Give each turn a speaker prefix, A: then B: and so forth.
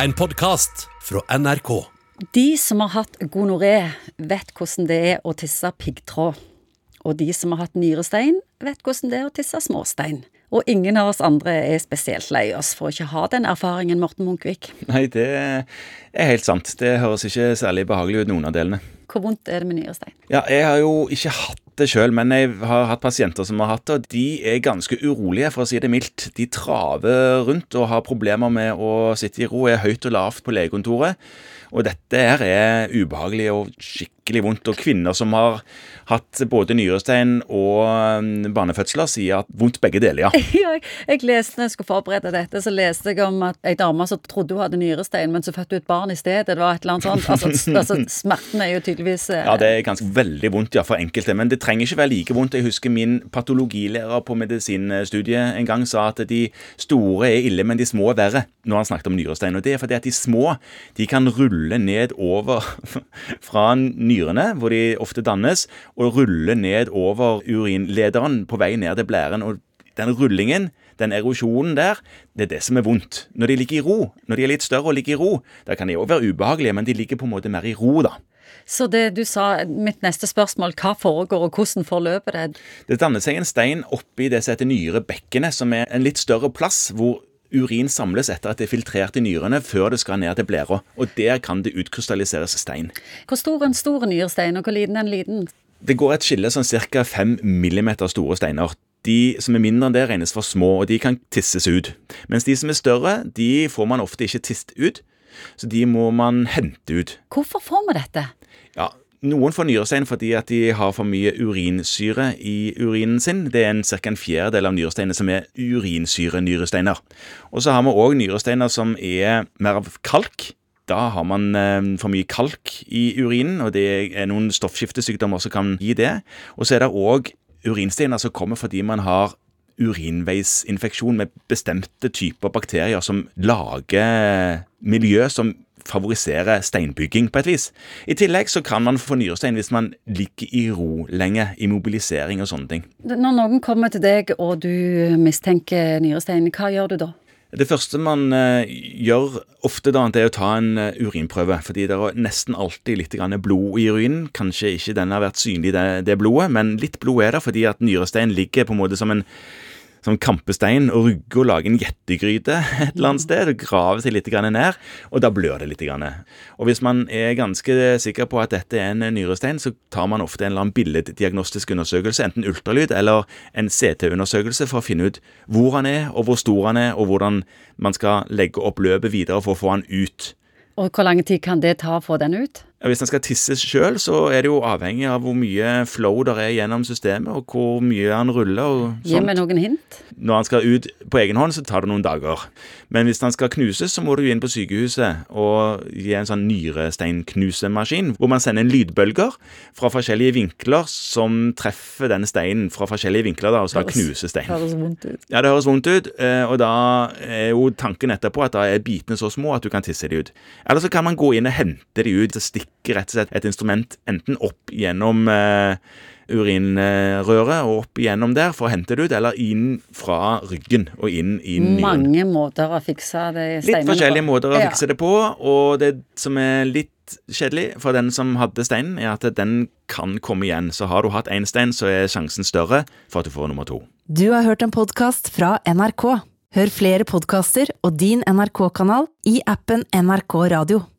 A: En podkast fra NRK.
B: De som har hatt gonoré, vet hvordan det er å tisse piggtråd. Og de som har hatt nyrestein, vet hvordan det er å tisse småstein. Og ingen av oss andre er spesielt lei oss for å ikke ha den erfaringen, Morten Munkvik.
C: Nei, det er helt sant. Det høres ikke særlig behagelig ut, noen av delene.
B: Hvor vondt er det med nyrestein?
C: Ja, jeg har jo ikke hatt det sjøl, men jeg har hatt pasienter som har hatt det, og de er ganske urolige, for å si det mildt. De traver rundt og har problemer med å sitte i ro, er høyt og lavt på legekontoret. Og dette her er ubehagelig og skikkelig vondt. Og kvinner som har hatt både nyrestein og um, barnefødsler, sier at vondt begge deler, ja.
B: Ja, jeg, jeg leste når jeg skulle forberede dette, så leste jeg om at ei dame som trodde hun hadde nyrestein, men så fødte hun et barn i stedet. Det var et eller annet sånt. Altså, altså smerten er jo tydeligvis eh,
C: Ja, det er ganske veldig vondt ja, for enkelte, men det trenger ikke være like vondt. Jeg husker min patologilærer på medisinstudiet en gang sa at de store er ille, men de små er verre, når han snakket om nyrestein. Og det er fordi at de små de kan rulle ned over fra nyrene, hvor de ofte dannes, og rulle ned over urinlederen på vei ned til blæren. og den rullingen, den erosjonen der, det er det som er vondt. Når de ligger i ro, når de er litt større og ligger i ro, da kan de òg være ubehagelige, men de ligger på en måte mer i ro, da.
B: Så det du sa, mitt neste spørsmål, hva foregår, og hvordan forløper det?
C: Det danner seg en stein oppi det som heter nyrebekkenet, som er en litt større plass hvor urin samles etter at det er filtrert i nyrene før det skal ned til blæra. Og der kan det utkrystalliseres stein.
B: Hvor stor er en stor nyrestein, og hvor liten er en liten?
C: Det går et skille sånn ca. 5 millimeter store steiner. De som er mindre enn det, regnes for små, og de kan tisses ut. Mens de som er større, de får man ofte ikke tist ut, så de må man hente ut.
B: Hvorfor får vi dette?
C: Ja, noen får nyrestein fordi at de har for mye urinsyre i urinen sin. Det er en ca. en fjerdedel av nyresteinene som er urinsyrenyresteiner. Og så har vi òg nyresteiner som er mer av kalk. Da har man eh, for mye kalk i urinen, og det er noen stoffskiftesykdommer som kan gi det. Og så er det òg urinsteiner som kommer fordi man har urinveisinfeksjon med bestemte typer bakterier som lager miljø som favoriserer steinbygging på et vis. I tillegg så kan man få nyrestein hvis man ligger i ro lenge, i mobilisering og sånne ting.
B: Når noen kommer til deg og du mistenker nyrestein, hva gjør du da?
C: Det første man eh, gjør ofte, da, det er å ta en eh, urinprøve. Fordi det er nesten alltid litt grann blod i urinen. Kanskje ikke den har vært synlig, det, det blodet, men litt blod er det fordi at nyrestein ligger på en måte som en som kampestein og rugge og lage en gjettegryte et eller annet sted og graver seg litt ned, og da blør det litt. Og Hvis man er ganske sikker på at dette er en nyrestein, så tar man ofte en eller annen billeddiagnostisk undersøkelse, enten ultralyd eller en CT-undersøkelse, for å finne ut hvor han er, og hvor stor han er, og hvordan man skal legge opp løpet videre for å få han ut.
B: Og hvor lang tid kan det ta å få den ut?
C: Hvis den skal tisse sjøl, så er det jo avhengig av hvor mye flow der er gjennom systemet, og hvor mye han ruller og sånt.
B: Gi meg noen hint.
C: Når han skal ut på egen hånd, så tar det noen dager. Men hvis han skal knuses, så må du inn på sykehuset og gi en sånn nyresteinknusemaskin, hvor man sender inn lydbølger fra forskjellige vinkler som treffer denne steinen fra forskjellige vinkler, da, og så da knuses steinen.
B: Det høres vondt ut.
C: Ja, det høres vondt ut, eh, og da er jo tanken etterpå at da er bitene så små at du kan tisse de ut. Eller så kan man gå inn og hente de ut. stikke rett og slett et instrument enten opp gjennom eh, urinrøret og opp gjennom der for å hente det ut, eller inn fra ryggen og inn i nyren.
B: Mange måter å fikse det
C: Litt forskjellige måter å
B: Ja.
C: fikse det på, og det som er litt kjedelig for den som hadde steinen, er at den kan komme igjen. Så har du hatt én stein, så er sjansen større for at du får nummer to.
D: Du har hørt en podkast fra NRK. Hør flere podkaster og din NRK-kanal i appen NRK Radio.